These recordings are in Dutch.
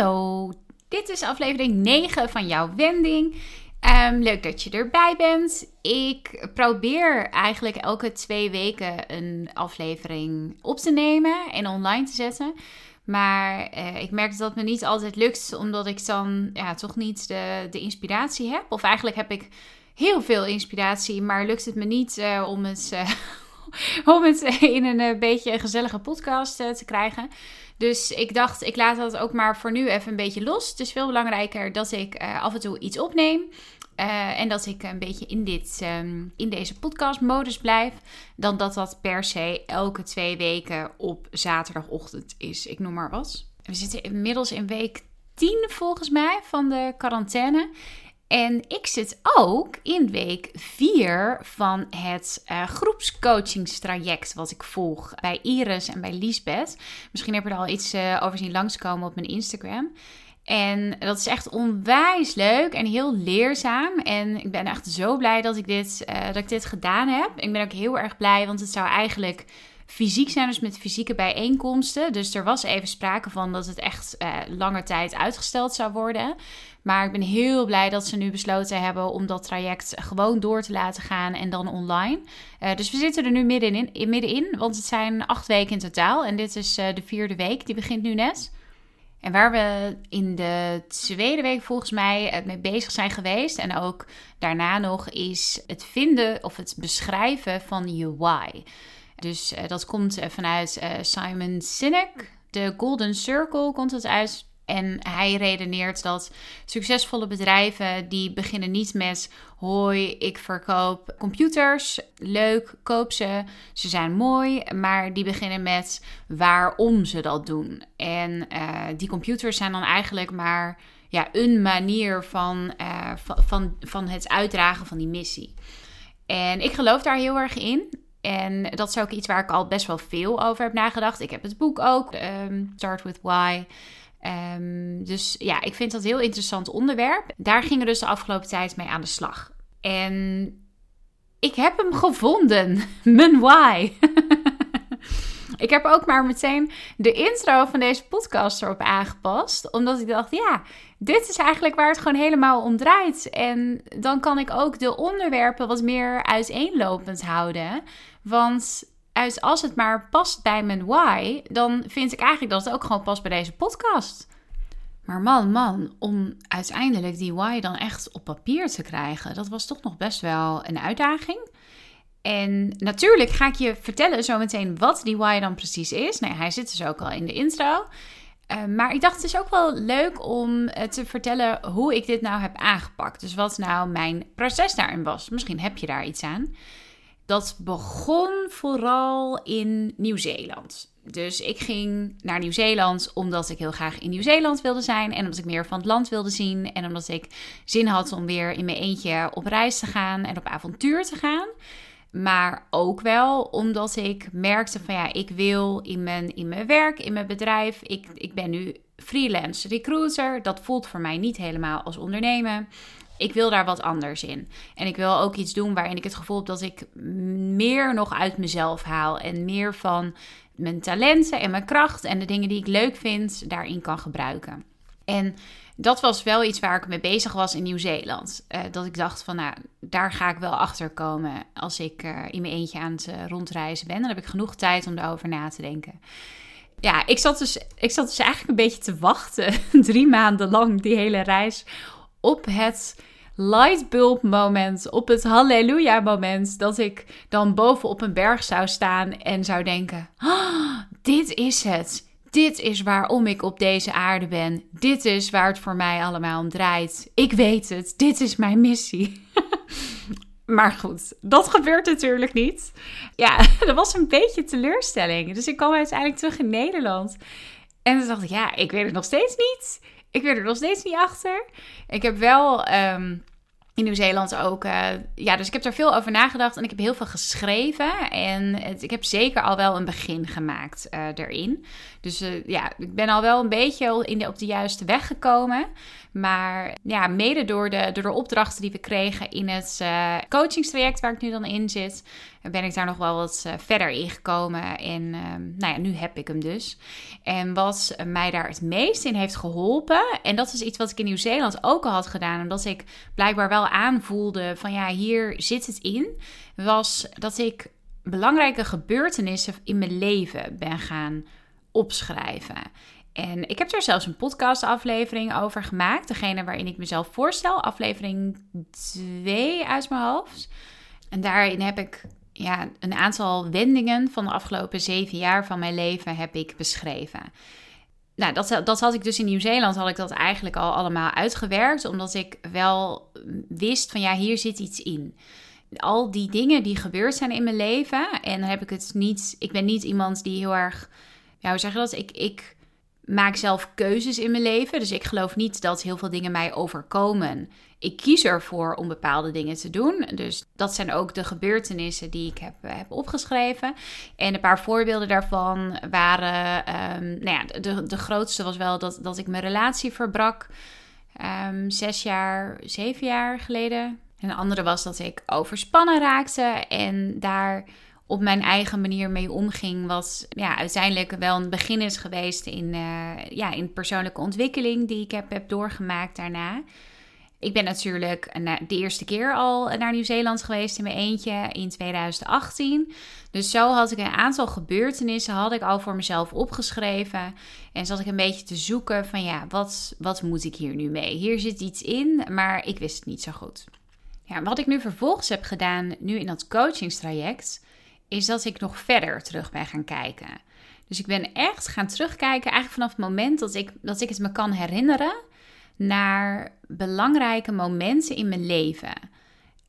Hallo, dit is aflevering 9 van jouw wending. Um, leuk dat je erbij bent. Ik probeer eigenlijk elke twee weken een aflevering op te nemen en online te zetten. Maar uh, ik merk dat het me niet altijd lukt, omdat ik dan ja, toch niet de, de inspiratie heb. Of eigenlijk heb ik heel veel inspiratie, maar lukt het me niet uh, om, het, uh, om het in een beetje een gezellige podcast te krijgen. Dus ik dacht, ik laat dat ook maar voor nu even een beetje los. Het is veel belangrijker dat ik uh, af en toe iets opneem. En dat ik een beetje in, dit, um, in deze podcastmodus blijf. Dan dat dat per se elke twee weken op zaterdagochtend is. Ik noem maar wat. We zitten inmiddels in week 10 volgens mij van de quarantaine. En ik zit ook in week 4 van het uh, groepscoachingstraject wat ik volg bij Iris en bij Liesbeth. Misschien heb je er al iets uh, over zien langskomen op mijn Instagram. En dat is echt onwijs leuk en heel leerzaam. En ik ben echt zo blij dat ik dit, uh, dat ik dit gedaan heb. Ik ben ook heel erg blij, want het zou eigenlijk fysiek zijn, dus met fysieke bijeenkomsten. Dus er was even sprake van dat het echt uh, lange tijd uitgesteld zou worden. Maar ik ben heel blij dat ze nu besloten hebben om dat traject gewoon door te laten gaan en dan online. Uh, dus we zitten er nu middenin, in, middenin, want het zijn acht weken in totaal. En dit is uh, de vierde week, die begint nu net. En waar we in de tweede week volgens mij mee bezig zijn geweest en ook daarna nog is het vinden of het beschrijven van je why. Dus uh, dat komt uh, vanuit uh, Simon Sinek. De Golden Circle komt het uit. En hij redeneert dat succesvolle bedrijven die beginnen niet met hoi, ik verkoop computers, leuk, koop ze, ze zijn mooi, maar die beginnen met waarom ze dat doen. En die computers zijn dan eigenlijk maar ja, een manier van, van, van, van het uitdragen van die missie. En ik geloof daar heel erg in. En dat is ook iets waar ik al best wel veel over heb nagedacht. Ik heb het boek ook, um, Start with Why. Um, dus ja, ik vind dat een heel interessant onderwerp. Daar gingen we dus de afgelopen tijd mee aan de slag. En ik heb hem gevonden. Mijn why. ik heb ook maar meteen de intro van deze podcast erop aangepast. Omdat ik dacht, ja, dit is eigenlijk waar het gewoon helemaal om draait. En dan kan ik ook de onderwerpen wat meer uiteenlopend houden. Want als het maar past bij mijn why, dan vind ik eigenlijk dat het ook gewoon past bij deze podcast. Maar man, man, om uiteindelijk die why dan echt op papier te krijgen, dat was toch nog best wel een uitdaging. En natuurlijk ga ik je vertellen zometeen wat die why dan precies is. Nee, hij zit dus ook al in de intro. Uh, maar ik dacht het is ook wel leuk om uh, te vertellen hoe ik dit nou heb aangepakt. Dus wat nou mijn proces daarin was. Misschien heb je daar iets aan. Dat begon vooral in Nieuw-Zeeland. Dus ik ging naar Nieuw-Zeeland omdat ik heel graag in Nieuw-Zeeland wilde zijn. En omdat ik meer van het land wilde zien. En omdat ik zin had om weer in mijn eentje op reis te gaan en op avontuur te gaan. Maar ook wel omdat ik merkte van ja, ik wil in mijn, in mijn werk, in mijn bedrijf. Ik, ik ben nu freelance recruiter. Dat voelt voor mij niet helemaal als ondernemen ik wil daar wat anders in. En ik wil ook iets doen waarin ik het gevoel heb dat ik meer nog uit mezelf haal. En meer van mijn talenten en mijn kracht en de dingen die ik leuk vind, daarin kan gebruiken. En dat was wel iets waar ik mee bezig was in Nieuw-Zeeland. Uh, dat ik dacht van, nou, daar ga ik wel achter komen als ik uh, in mijn eentje aan het uh, rondreizen ben. Dan heb ik genoeg tijd om daarover na te denken. Ja, ik zat, dus, ik zat dus eigenlijk een beetje te wachten, drie maanden lang, die hele reis, op het lightbulb moment, op het halleluja moment, dat ik dan boven op een berg zou staan en zou denken: oh, dit is het. Dit is waarom ik op deze aarde ben. Dit is waar het voor mij allemaal om draait. Ik weet het. Dit is mijn missie. maar goed, dat gebeurt natuurlijk niet. Ja, dat was een beetje teleurstelling. Dus ik kwam uiteindelijk terug in Nederland. En toen dacht ik, ja, ik weet het nog steeds niet. Ik weet er nog steeds niet achter. Ik heb wel ehm, in Nieuw-Zeeland ook. Uh, ja, dus ik heb er veel over nagedacht en ik heb heel veel geschreven. En ik heb zeker al wel een begin gemaakt uh, erin. Dus uh, ja, ik ben al wel een beetje in op de juiste weg gekomen. Maar ja, mede door de, door de opdrachten die we kregen in het uh, coachingstraject waar ik nu dan in zit, ben ik daar nog wel wat uh, verder in gekomen. En uh, nou ja, nu heb ik hem dus. En wat mij daar het meest in heeft geholpen, en dat is iets wat ik in Nieuw-Zeeland ook al had gedaan, omdat ik blijkbaar wel aanvoelde van ja, hier zit het in, was dat ik belangrijke gebeurtenissen in mijn leven ben gaan opschrijven. En ik heb er zelfs een podcastaflevering over gemaakt. Degene waarin ik mezelf voorstel. Aflevering 2 uit mijn hoofd. En daarin heb ik ja, een aantal wendingen van de afgelopen zeven jaar van mijn leven heb ik beschreven. Nou, dat, dat had ik dus in Nieuw-Zeeland, had ik dat eigenlijk al allemaal uitgewerkt. Omdat ik wel wist van ja, hier zit iets in. Al die dingen die gebeurd zijn in mijn leven. En dan heb ik het niet. Ik ben niet iemand die heel erg. Ja, hoe zeg je dat? Ik. ik maak zelf keuzes in mijn leven. Dus ik geloof niet dat heel veel dingen mij overkomen. Ik kies ervoor om bepaalde dingen te doen. Dus dat zijn ook de gebeurtenissen die ik heb, eh, heb opgeschreven. En een paar voorbeelden daarvan waren. Um, nou ja, de, de grootste was wel dat, dat ik mijn relatie verbrak. Um, zes jaar, zeven jaar geleden. En de andere was dat ik overspannen raakte. En daar op mijn eigen manier mee omging. Wat ja, uiteindelijk wel een begin is geweest in, uh, ja, in persoonlijke ontwikkeling die ik heb, heb doorgemaakt daarna. Ik ben natuurlijk de eerste keer al naar Nieuw-Zeeland geweest in mijn eentje in 2018. Dus zo had ik een aantal gebeurtenissen had ik al voor mezelf opgeschreven. En zat ik een beetje te zoeken van ja, wat, wat moet ik hier nu mee? Hier zit iets in, maar ik wist het niet zo goed. Ja, wat ik nu vervolgens heb gedaan, nu in dat coachingstraject, is dat ik nog verder terug ben gaan kijken. Dus ik ben echt gaan terugkijken, eigenlijk vanaf het moment dat ik, dat ik het me kan herinneren, naar belangrijke momenten in mijn leven.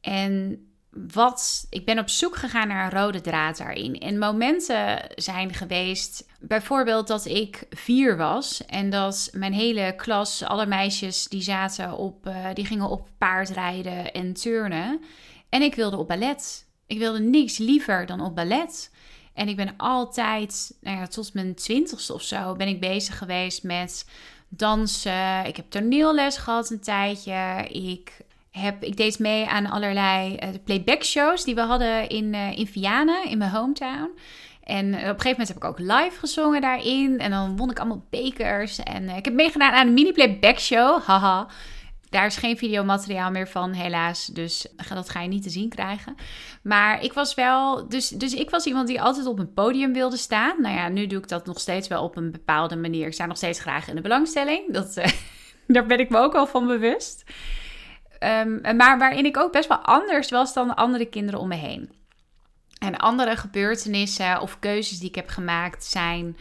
En wat, ik ben op zoek gegaan naar een rode draad daarin. En momenten zijn geweest, bijvoorbeeld dat ik vier was en dat mijn hele klas, alle meisjes, die zaten op, uh, die gingen op paardrijden en turnen. En ik wilde op ballet. Ik wilde niks liever dan op ballet. En ik ben altijd, nou ja, tot mijn twintigste of zo, ben ik bezig geweest met dansen. Ik heb toneelles gehad een tijdje. Ik, heb, ik deed mee aan allerlei uh, playback shows die we hadden in, uh, in Vianen, in mijn hometown. En op een gegeven moment heb ik ook live gezongen daarin. En dan won ik allemaal bekers. En ik heb meegedaan aan een mini playback show. Haha. Daar is geen videomateriaal meer van, helaas. Dus dat ga je niet te zien krijgen. Maar ik was wel. Dus, dus ik was iemand die altijd op een podium wilde staan. Nou ja, nu doe ik dat nog steeds wel op een bepaalde manier. Ik sta nog steeds graag in de belangstelling. Dat, uh, daar ben ik me ook al van bewust. Um, maar waarin ik ook best wel anders was dan de andere kinderen om me heen. En andere gebeurtenissen of keuzes die ik heb gemaakt zijn.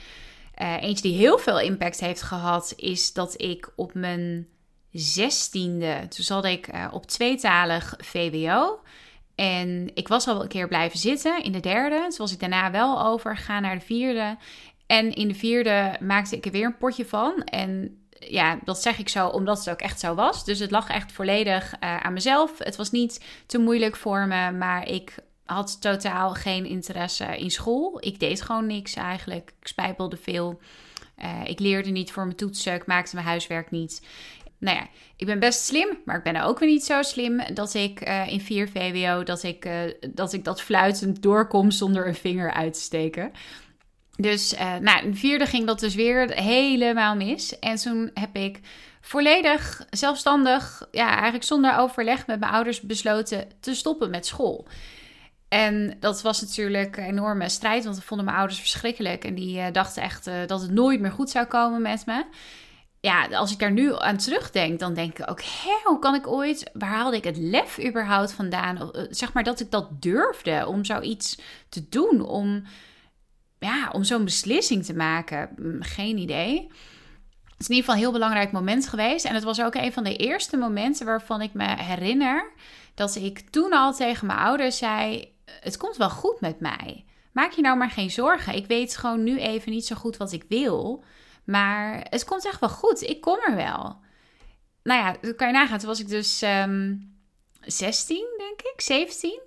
Uh, eentje die heel veel impact heeft gehad, is dat ik op mijn zestiende, toen zat ik uh, op tweetalig VWO. En ik was al een keer blijven zitten in de derde. Toen was ik daarna wel overgegaan naar de vierde. En in de vierde maakte ik er weer een potje van. En ja, dat zeg ik zo omdat het ook echt zo was. Dus het lag echt volledig uh, aan mezelf. Het was niet te moeilijk voor me, maar ik had totaal geen interesse in school. Ik deed gewoon niks eigenlijk. Ik spijbelde veel. Uh, ik leerde niet voor mijn toetsen. Ik maakte mijn huiswerk niet nou ja, ik ben best slim, maar ik ben ook weer niet zo slim dat ik uh, in 4 VWO dat ik, uh, dat ik dat fluitend doorkom zonder een vinger uit te steken. Dus uh, nou, in vierde ging dat dus weer helemaal mis. En toen heb ik volledig zelfstandig, ja, eigenlijk zonder overleg met mijn ouders besloten te stoppen met school. En dat was natuurlijk een enorme strijd, want dat vonden mijn ouders verschrikkelijk. En die dachten echt dat het nooit meer goed zou komen met me ja, als ik daar nu aan terugdenk, dan denk ik ook, hoe kan ik ooit, waar haalde ik het lef überhaupt vandaan? Eh, zeg maar dat ik dat durfde om zoiets te doen, om, ja, om zo'n beslissing te maken. Mm, geen idee. Het is in ieder geval een heel belangrijk moment geweest. En het was ook een van de eerste momenten waarvan ik me herinner dat ik toen al tegen mijn ouders zei: Het komt wel goed met mij. Maak je nou maar geen zorgen. Ik weet gewoon nu even niet zo goed wat ik wil. Maar het komt echt wel goed. Ik kom er wel. Nou ja, dat kan je nagaan. Toen was ik dus um, 16, denk ik, 17.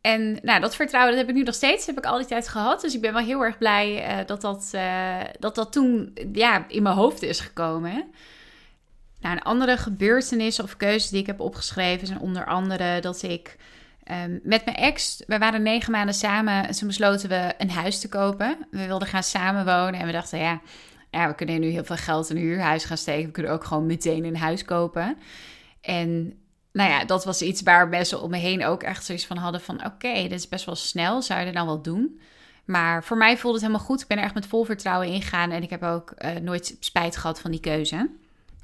En nou, dat vertrouwen dat heb ik nu nog steeds, heb ik al die tijd gehad. Dus ik ben wel heel erg blij uh, dat, dat, uh, dat dat toen ja, in mijn hoofd is gekomen. Nou, een andere gebeurtenis of keuze die ik heb opgeschreven zijn onder andere dat ik um, met mijn ex, we waren negen maanden samen en toen besloten we een huis te kopen. We wilden gaan samenwonen en we dachten, ja, we kunnen nu heel veel geld in een huurhuis gaan steken. We kunnen ook gewoon meteen een huis kopen. En nou ja, dat was iets waar mensen om me heen ook echt zoiets van hadden van... oké, dit is best wel snel, zou je dat nou wel doen? Maar voor mij voelde het helemaal goed. Ik ben er echt met vol vertrouwen ingegaan en ik heb ook uh, nooit spijt gehad van die keuze.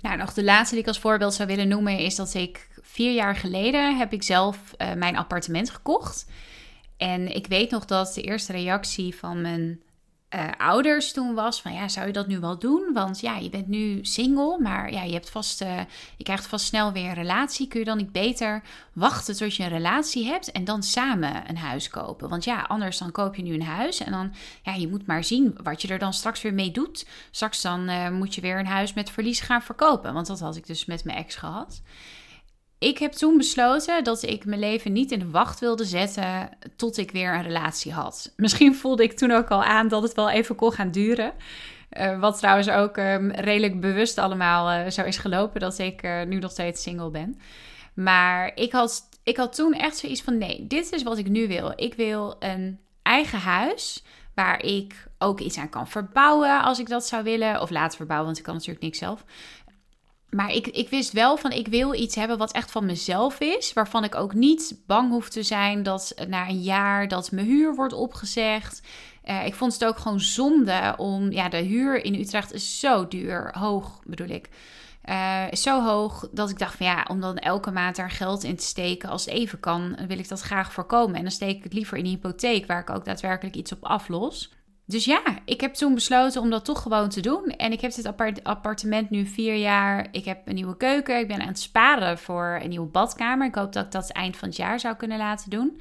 Nou, nog de laatste die ik als voorbeeld zou willen noemen is dat ik vier jaar geleden heb ik zelf uh, mijn appartement gekocht. En ik weet nog dat de eerste reactie van mijn uh, ouders toen was van ja, zou je dat nu wel doen? Want ja, je bent nu single, maar ja, je hebt vast, uh, je krijgt vast snel weer een relatie. Kun je dan niet beter wachten tot je een relatie hebt en dan samen een huis kopen? Want ja, anders dan koop je nu een huis en dan ja, je moet maar zien wat je er dan straks weer mee doet. Straks dan uh, moet je weer een huis met verlies gaan verkopen, want dat had ik dus met mijn ex gehad ik heb toen besloten dat ik mijn leven niet in de wacht wilde zetten tot ik weer een relatie had. Misschien voelde ik toen ook al aan dat het wel even kon gaan duren. Uh, wat trouwens ook um, redelijk bewust allemaal uh, zo is gelopen dat ik uh, nu nog steeds single ben. Maar ik had, ik had toen echt zoiets van: nee, dit is wat ik nu wil. Ik wil een eigen huis waar ik ook iets aan kan verbouwen als ik dat zou willen. Of laten verbouwen, want ik kan natuurlijk niks zelf. Maar ik, ik wist wel van ik wil iets hebben wat echt van mezelf is. Waarvan ik ook niet bang hoef te zijn dat na een jaar dat mijn huur wordt opgezegd. Uh, ik vond het ook gewoon zonde om. Ja, de huur in Utrecht is zo duur. Hoog bedoel ik. Is zo hoog dat ik dacht van ja, om dan elke maand daar geld in te steken als even kan, wil ik dat graag voorkomen. En dan steek ik het liever in een hypotheek waar ik ook daadwerkelijk iets op aflos. Dus ja, ik heb toen besloten om dat toch gewoon te doen. En ik heb dit appartement nu vier jaar. Ik heb een nieuwe keuken. Ik ben aan het sparen voor een nieuwe badkamer. Ik hoop dat ik dat eind van het jaar zou kunnen laten doen.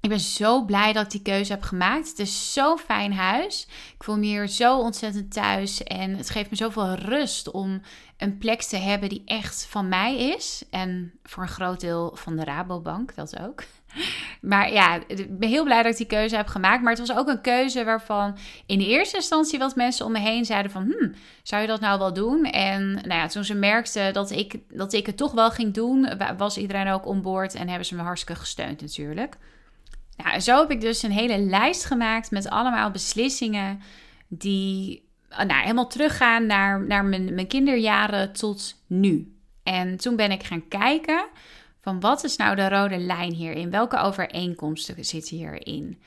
Ik ben zo blij dat ik die keuze heb gemaakt. Het is zo'n fijn huis. Ik voel me hier zo ontzettend thuis. En het geeft me zoveel rust om een plek te hebben die echt van mij is. En voor een groot deel van de Rabobank, dat ook. Maar ja, ik ben heel blij dat ik die keuze heb gemaakt. Maar het was ook een keuze waarvan in de eerste instantie wat mensen om me heen zeiden van... Hmm, zou je dat nou wel doen? En nou ja, toen ze merkten dat ik, dat ik het toch wel ging doen... was iedereen ook onboord en hebben ze me hartstikke gesteund natuurlijk. Nou, zo heb ik dus een hele lijst gemaakt met allemaal beslissingen... die nou, helemaal teruggaan naar, naar mijn, mijn kinderjaren tot nu. En toen ben ik gaan kijken van wat is nou de rode lijn hierin? Welke overeenkomsten zitten hierin?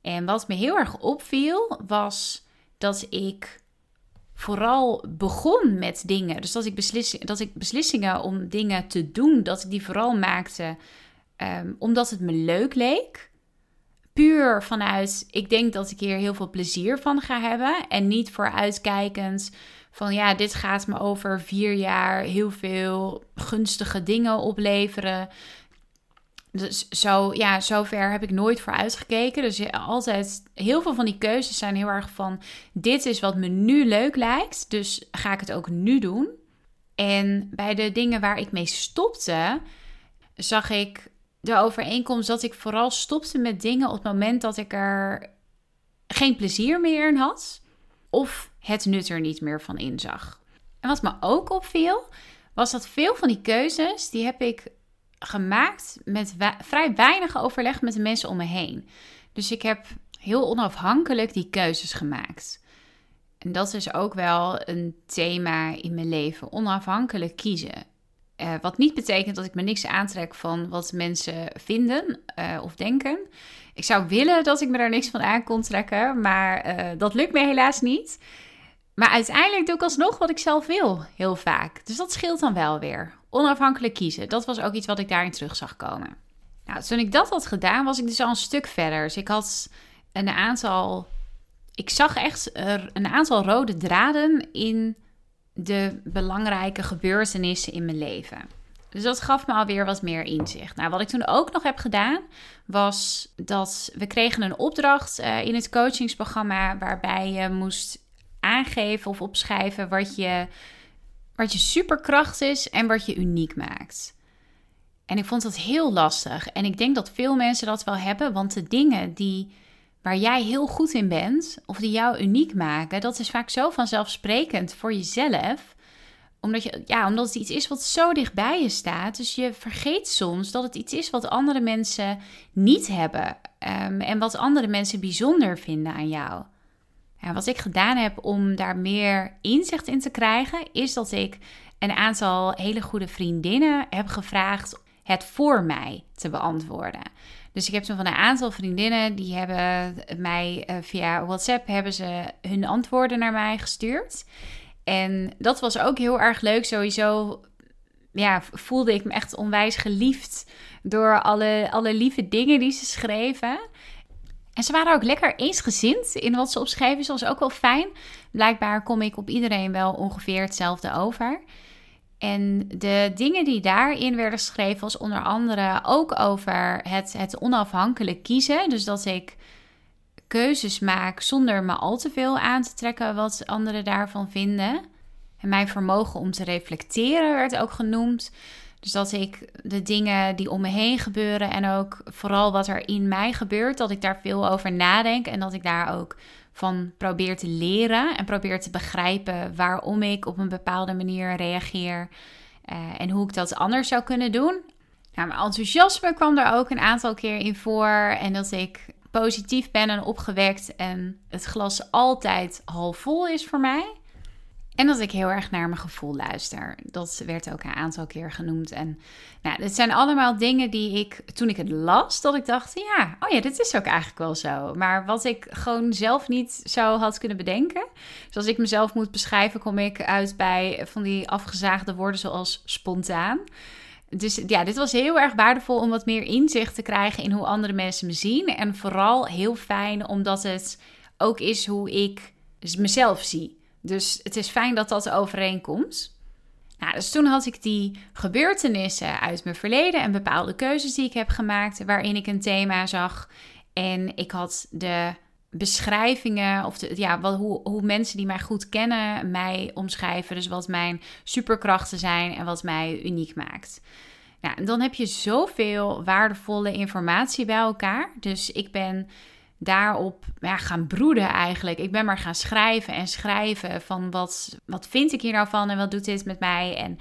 En wat me heel erg opviel was dat ik vooral begon met dingen. Dus dat ik, dat ik beslissingen om dingen te doen, dat ik die vooral maakte um, omdat het me leuk leek. Puur vanuit, ik denk dat ik hier heel veel plezier van ga hebben. En niet vooruitkijkend van ja, dit gaat me over vier jaar heel veel gunstige dingen opleveren. Dus zo, ja, zover heb ik nooit voor uitgekeken. Dus altijd, heel veel van die keuzes zijn heel erg van: dit is wat me nu leuk lijkt, dus ga ik het ook nu doen. En bij de dingen waar ik mee stopte, zag ik de overeenkomst dat ik vooral stopte met dingen op het moment dat ik er geen plezier meer in had. Of het nut er niet meer van inzag. En wat me ook opviel, was dat veel van die keuzes, die heb ik gemaakt met vrij weinig overleg met de mensen om me heen. Dus ik heb heel onafhankelijk die keuzes gemaakt. En dat is ook wel een thema in mijn leven: onafhankelijk kiezen. Uh, wat niet betekent dat ik me niks aantrek van wat mensen vinden uh, of denken. Ik zou willen dat ik me daar niks van aan kon trekken, maar uh, dat lukt me helaas niet. Maar uiteindelijk doe ik alsnog wat ik zelf wil, heel vaak. Dus dat scheelt dan wel weer. Onafhankelijk kiezen, dat was ook iets wat ik daarin terug zag komen. Nou, toen ik dat had gedaan, was ik dus al een stuk verder. Dus ik had een aantal. Ik zag echt een aantal rode draden in de belangrijke gebeurtenissen in mijn leven. Dus dat gaf me alweer wat meer inzicht. Nou, wat ik toen ook nog heb gedaan, was dat we kregen een opdracht uh, in het coachingsprogramma waarbij je moest aangeven of opschrijven wat je, wat je superkracht is en wat je uniek maakt. En ik vond dat heel lastig. En ik denk dat veel mensen dat wel hebben, want de dingen die, waar jij heel goed in bent, of die jou uniek maken, dat is vaak zo vanzelfsprekend voor jezelf. Omdat, je, ja, omdat het iets is wat zo dichtbij je staat. Dus je vergeet soms dat het iets is wat andere mensen niet hebben. Ehm, en wat andere mensen bijzonder vinden aan jou. Wat ik gedaan heb om daar meer inzicht in te krijgen, is dat ik een aantal hele goede vriendinnen heb gevraagd het voor mij te beantwoorden. Dus ik heb van een aantal vriendinnen die hebben mij uh, via WhatsApp hebben ze hun antwoorden naar mij gestuurd. En dat was ook heel erg leuk. Sowieso ja, voelde ik me echt onwijs geliefd door alle, alle lieve dingen die ze schreven. En ze waren ook lekker eensgezind in wat ze opschreven. Dus was ook wel fijn. Blijkbaar kom ik op iedereen wel ongeveer hetzelfde over. En de dingen die daarin werden geschreven, was onder andere ook over het, het onafhankelijk kiezen. Dus dat ik keuzes maak zonder me al te veel aan te trekken wat anderen daarvan vinden. En mijn vermogen om te reflecteren werd ook genoemd. Dus dat ik de dingen die om me heen gebeuren en ook vooral wat er in mij gebeurt, dat ik daar veel over nadenk en dat ik daar ook van probeer te leren en probeer te begrijpen waarom ik op een bepaalde manier reageer uh, en hoe ik dat anders zou kunnen doen. Nou, mijn enthousiasme kwam er ook een aantal keer in voor en dat ik positief ben en opgewekt en het glas altijd half vol is voor mij. En dat ik heel erg naar mijn gevoel luister. Dat werd ook een aantal keer genoemd. En nou, dit zijn allemaal dingen die ik, toen ik het las, dat ik dacht, ja, oh ja, dit is ook eigenlijk wel zo. Maar wat ik gewoon zelf niet zo had kunnen bedenken. Dus als ik mezelf moet beschrijven, kom ik uit bij van die afgezaagde woorden zoals spontaan. Dus ja, dit was heel erg waardevol om wat meer inzicht te krijgen in hoe andere mensen me zien. En vooral heel fijn omdat het ook is hoe ik mezelf zie. Dus het is fijn dat dat overeenkomt. Nou, dus toen had ik die gebeurtenissen uit mijn verleden en bepaalde keuzes die ik heb gemaakt, waarin ik een thema zag. En ik had de beschrijvingen, of de, ja, wat, hoe, hoe mensen die mij goed kennen mij omschrijven. Dus wat mijn superkrachten zijn en wat mij uniek maakt. Nou, dan heb je zoveel waardevolle informatie bij elkaar. Dus ik ben daarop ja, gaan broeden eigenlijk. Ik ben maar gaan schrijven en schrijven van wat, wat vind ik hier nou van en wat doet dit met mij en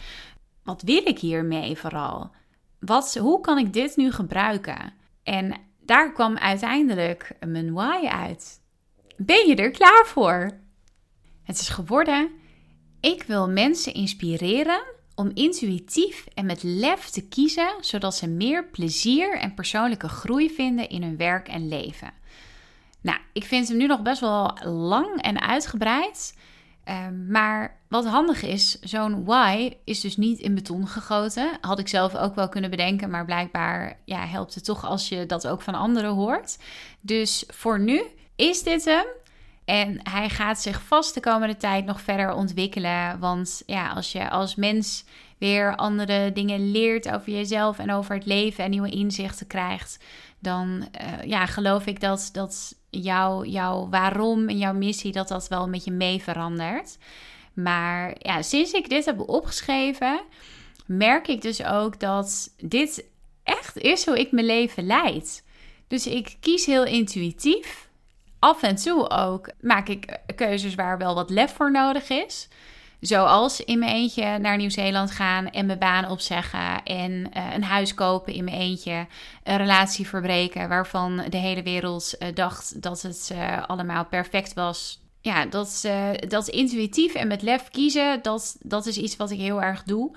wat wil ik hiermee vooral? Wat, hoe kan ik dit nu gebruiken? En daar kwam uiteindelijk mijn why uit. Ben je er klaar voor? Het is geworden: ik wil mensen inspireren om intuïtief en met lef te kiezen, zodat ze meer plezier en persoonlijke groei vinden in hun werk en leven. Nou, ik vind hem nu nog best wel lang en uitgebreid. Ehm, maar wat handig is, zo'n why is dus niet in beton gegoten. Had ik zelf ook wel kunnen bedenken, maar blijkbaar ja, helpt het toch als je dat ook van anderen hoort. Dus voor nu is dit hem. En hij gaat zich vast de komende tijd nog verder ontwikkelen. Want ja, als je als mens weer andere dingen leert over jezelf en over het leven en nieuwe inzichten krijgt, dan uh, ja, geloof ik dat, dat jouw, jouw waarom en jouw missie, dat dat wel met je mee verandert. Maar ja, sinds ik dit heb opgeschreven, merk ik dus ook dat dit echt is hoe ik mijn leven leid. Dus ik kies heel intuïtief. Af en toe ook maak ik keuzes waar wel wat lef voor nodig is. Zoals in mijn eentje naar Nieuw-Zeeland gaan en mijn baan opzeggen en uh, een huis kopen in mijn eentje. Een relatie verbreken waarvan de hele wereld uh, dacht dat het allemaal perfect was. Ja, dat, dat intuïtief en met lef kiezen, dat, dat is iets wat ik heel erg doe.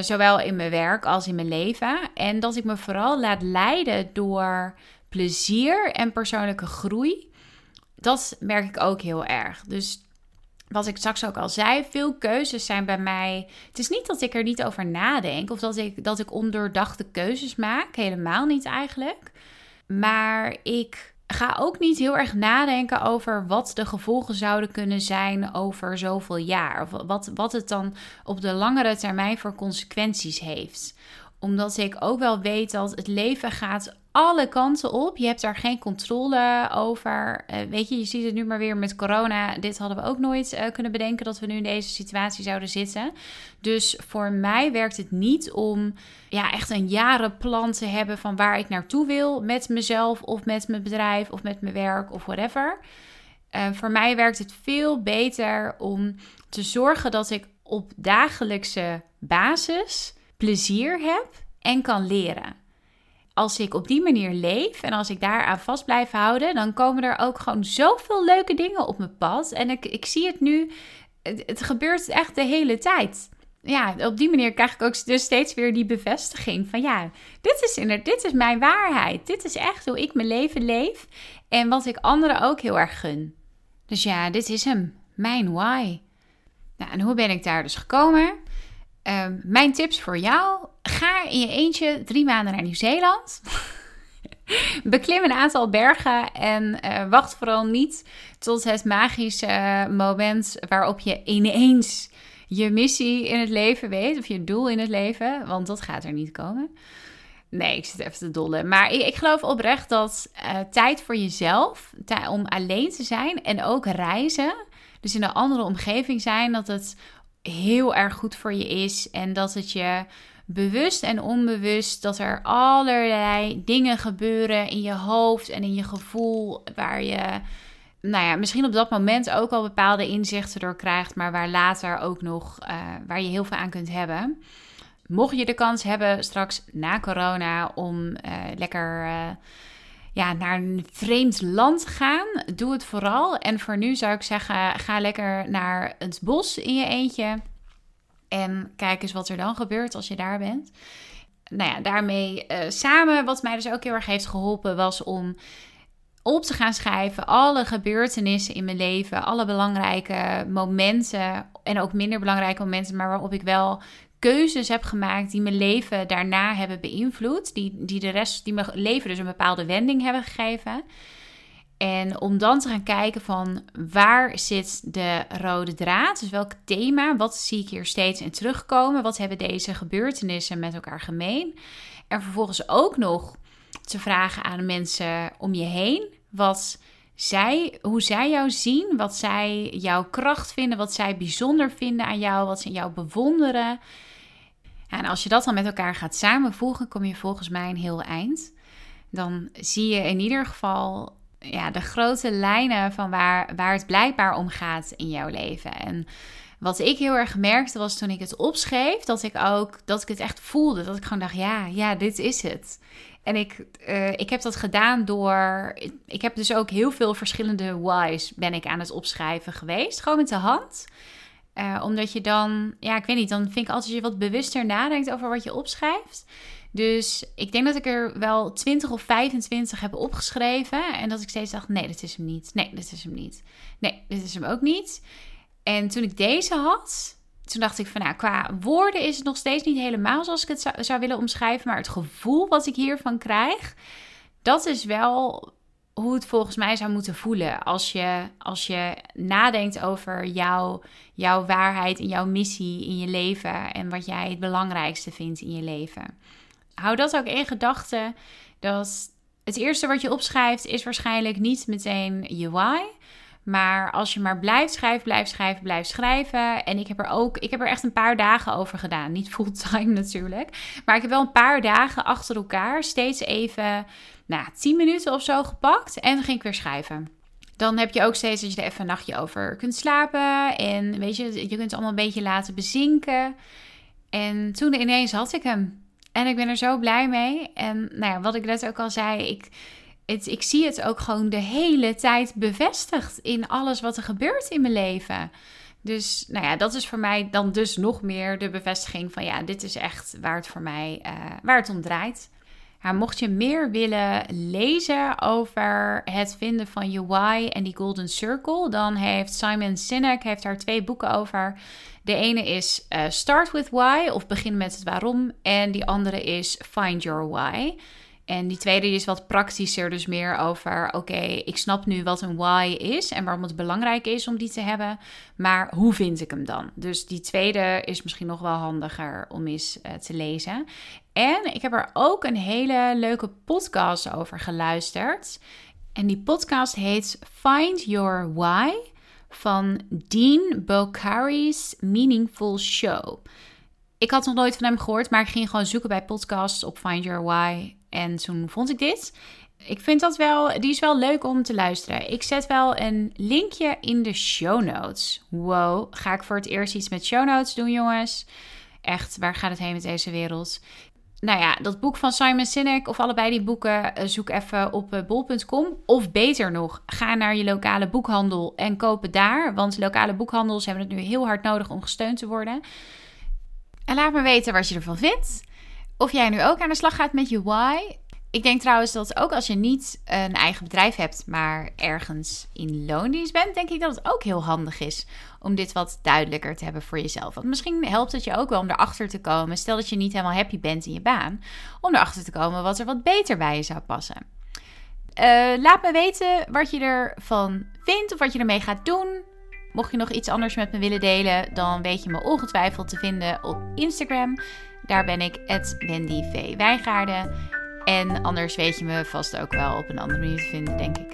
zowel in mijn werk als in mijn leven. En dat ik me vooral laat leiden door plezier en persoonlijke groei. Dat merk ik ook heel erg. Dus wat ik straks ook al zei, veel keuzes zijn bij mij. Het is niet dat ik er niet over nadenk of dat ik, dat ik ondoordachte keuzes maak. Helemaal niet eigenlijk. Maar ik ga ook niet heel erg nadenken over wat de gevolgen zouden kunnen zijn over zoveel jaar. Of wat, wat het dan op de langere termijn voor consequenties heeft Omdat ik ook wel weet dat het leven gaat alle kanten op. Je hebt daar geen controle over. Uh, weet je, je ziet het nu maar weer met corona. Dit hadden we ook nooit uh, kunnen bedenken dat we nu in deze situatie zouden zitten. Dus voor mij werkt het niet om ja, echt een jarenplan te hebben van waar ik naartoe wil met mezelf of met mijn bedrijf of met mijn werk of whatever. Uh, voor mij werkt het veel beter om te zorgen dat ik op dagelijkse basis plezier heb en kan leren als ik op die manier leef en als ik daaraan vast blijf houden, dan komen er ook gewoon zoveel leuke dingen op mijn pad. En ik, ik zie het nu, het, gebeurt echt de hele tijd. Ja, op die manier krijg ik ook dus steeds weer die bevestiging van ja, dit is, inderdaad, dit is mijn waarheid. Dit is echt hoe ik mijn leven leef en wat ik anderen ook heel erg gun. Dus ja, dit is hem, mijn why. Nou, en hoe ben ik daar dus gekomen? Ehm, mijn tips voor jou: ga in je eentje drie maanden naar Nieuw-Zeeland. Beklim een aantal bergen en uh, wacht vooral niet tot het magische moment waarop je ineens je missie in het leven weet of je doel in het leven, want dat gaat er niet komen. Nee, ik zit even te dollen. Maar ik, ik geloof oprecht dat uh, tijd voor jezelf, om alleen te zijn en ook reizen, dus in een andere omgeving zijn, dat het heel erg goed voor je is. En dat het je bewust en onbewust dat er allerlei dingen gebeuren in je hoofd en in je gevoel waar je nou ja, misschien op dat moment ook al bepaalde inzichten door krijgt, maar waar later ook nog uh, waar je heel veel aan kunt hebben. Mocht je de kans hebben straks na corona om uh, lekker uh, ja, naar een vreemd land gaan, doe het vooral. En voor nu zou ik zeggen, ga lekker naar het bos in je eentje. En kijk eens wat er dan gebeurt als je daar bent. Nou ja, daarmee uh, samen, wat mij dus ook heel erg heeft geholpen, was om op te gaan schrijven alle gebeurtenissen in mijn leven, alle belangrijke momenten en ook minder belangrijke momenten, maar waarop ik wel keuzes heb gemaakt die mijn leven daarna hebben beïnvloed. Die, die de rest, die mijn leven dus een bepaalde wending hebben gegeven. En om dan te gaan kijken van waar zit de rode draad? Dus welk thema, wat zie ik hier steeds in terugkomen? Wat hebben deze gebeurtenissen met elkaar gemeen? En vervolgens ook nog te vragen aan de mensen om je heen wat zij, hoe zij jou zien, wat zij jouw kracht vinden, wat zij bijzonder vinden aan jou, wat ze in jou bewonderen en als je dat dan met elkaar gaat samenvoegen, kom je volgens mij een heel eind. Dan zie je in ieder geval ja, de grote lijnen van waar, waar het blijkbaar om gaat in jouw leven. En wat ik heel erg merkte was toen ik het opschreef, dat ik ook dat ik het echt voelde. Dat ik gewoon dacht, ja, ja, dit is het. En ik, uh, ik heb dat gedaan door. Ik heb dus ook heel veel verschillende whys ben ik aan het opschrijven geweest. Gewoon met de hand. Uh, omdat je dan, ja, ik weet niet, dan vind ik altijd je wat bewuster nadenkt over wat je opschrijft. Dus ik denk dat ik er wel 20 of 25 heb opgeschreven. En dat ik steeds dacht: nee, dit is hem niet. Nee, dit is hem niet. Nee, dit is hem ook niet. En toen ik deze had, toen dacht ik van nou, qua woorden is het nog steeds niet helemaal zoals ik het zou, zou willen omschrijven. Maar het gevoel wat ik hiervan krijg, dat is wel hoe het volgens mij zou moeten voelen als je, als je nadenkt over jouw, jouw waarheid en jouw missie in je leven en wat jij het belangrijkste vindt in je leven. Hou dat ook in gedachten. Dat het eerste wat je opschrijft is waarschijnlijk niet meteen je why. Maar als je maar blijft schrijven, blijft schrijven, blijft schrijven. En ik heb er ook, ik heb er echt een paar dagen over gedaan. Niet fulltime natuurlijk. Maar ik heb wel een paar dagen achter elkaar steeds even nou, 10 minuten of zo gepakt en dan ging ik weer schrijven. Dan heb je ook steeds dat je er even een nachtje over kunt slapen. En weet je, je kunt het allemaal een beetje laten bezinken. En toen ineens had ik hem. En ik ben er zo blij mee. En nou ja, wat ik net ook al zei, ik, het, ik zie het ook gewoon de hele tijd bevestigd in alles wat er gebeurt in mijn leven. Dus nou ja, dat is voor mij dan dus nog meer de bevestiging van ja, dit is echt waar het voor mij, uh, waar het om draait mocht je meer willen lezen over het vinden van je why en die golden circle, dan heeft Simon Sinek heeft daar twee boeken over. De ene is uh, Start with Why of Begin met het waarom en die andere is Find Your Why. En die tweede is wat praktischer, dus meer over: oké, ik snap nu wat een why is en waarom het belangrijk is om die te hebben, maar hoe vind ik hem dan? Dus die tweede is misschien nog wel handiger om eens uh, te lezen. En ik heb er ook een hele leuke podcast over geluisterd. En die podcast heet Find Your Why van Dean Bokhari's Meaningful Show. Ik had nog nooit van hem gehoord, maar ik ging gewoon zoeken bij podcasts op Find Your Why. En toen vond ik dit. Ik vind dat wel, die is wel leuk om te luisteren. Ik zet wel een linkje in de show notes. Wow, ga ik voor het eerst iets met show notes doen, jongens? Echt, waar gaat het heen met deze wereld? Nou ja, dat boek van Simon Sinek of allebei die boeken, eh, zoek even op eh, bol.com. Of beter nog, ga naar je lokale boekhandel en koop het daar. Want lokale boekhandels hebben het nu heel hard nodig om gesteund te worden. En laat me weten wat je ervan vindt. Of jij nu ook aan de slag gaat met je why. Ik denk trouwens dat ook als je niet een eigen bedrijf hebt, maar ergens in loondienst bent, denk ik dat het ook heel handig is om dit wat duidelijker te hebben voor jezelf. Want misschien helpt het je ook wel om erachter te komen, stel dat je niet helemaal happy bent in je baan, om erachter te komen wat er wat beter bij je zou passen. Uh, laat me weten wat je ervan vindt of wat je ermee gaat doen. Mocht je nog iets anders met me willen delen, dan weet je me ongetwijfeld te vinden op Instagram. Daar ben ik Wendy V. Wijngaarden. En anders weet je me vast ook wel op een andere manier te vinden, denk ik.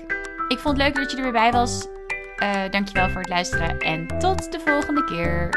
Ik vond het leuk dat je er weer bij was. Uh, dankjewel voor het luisteren en tot de volgende keer.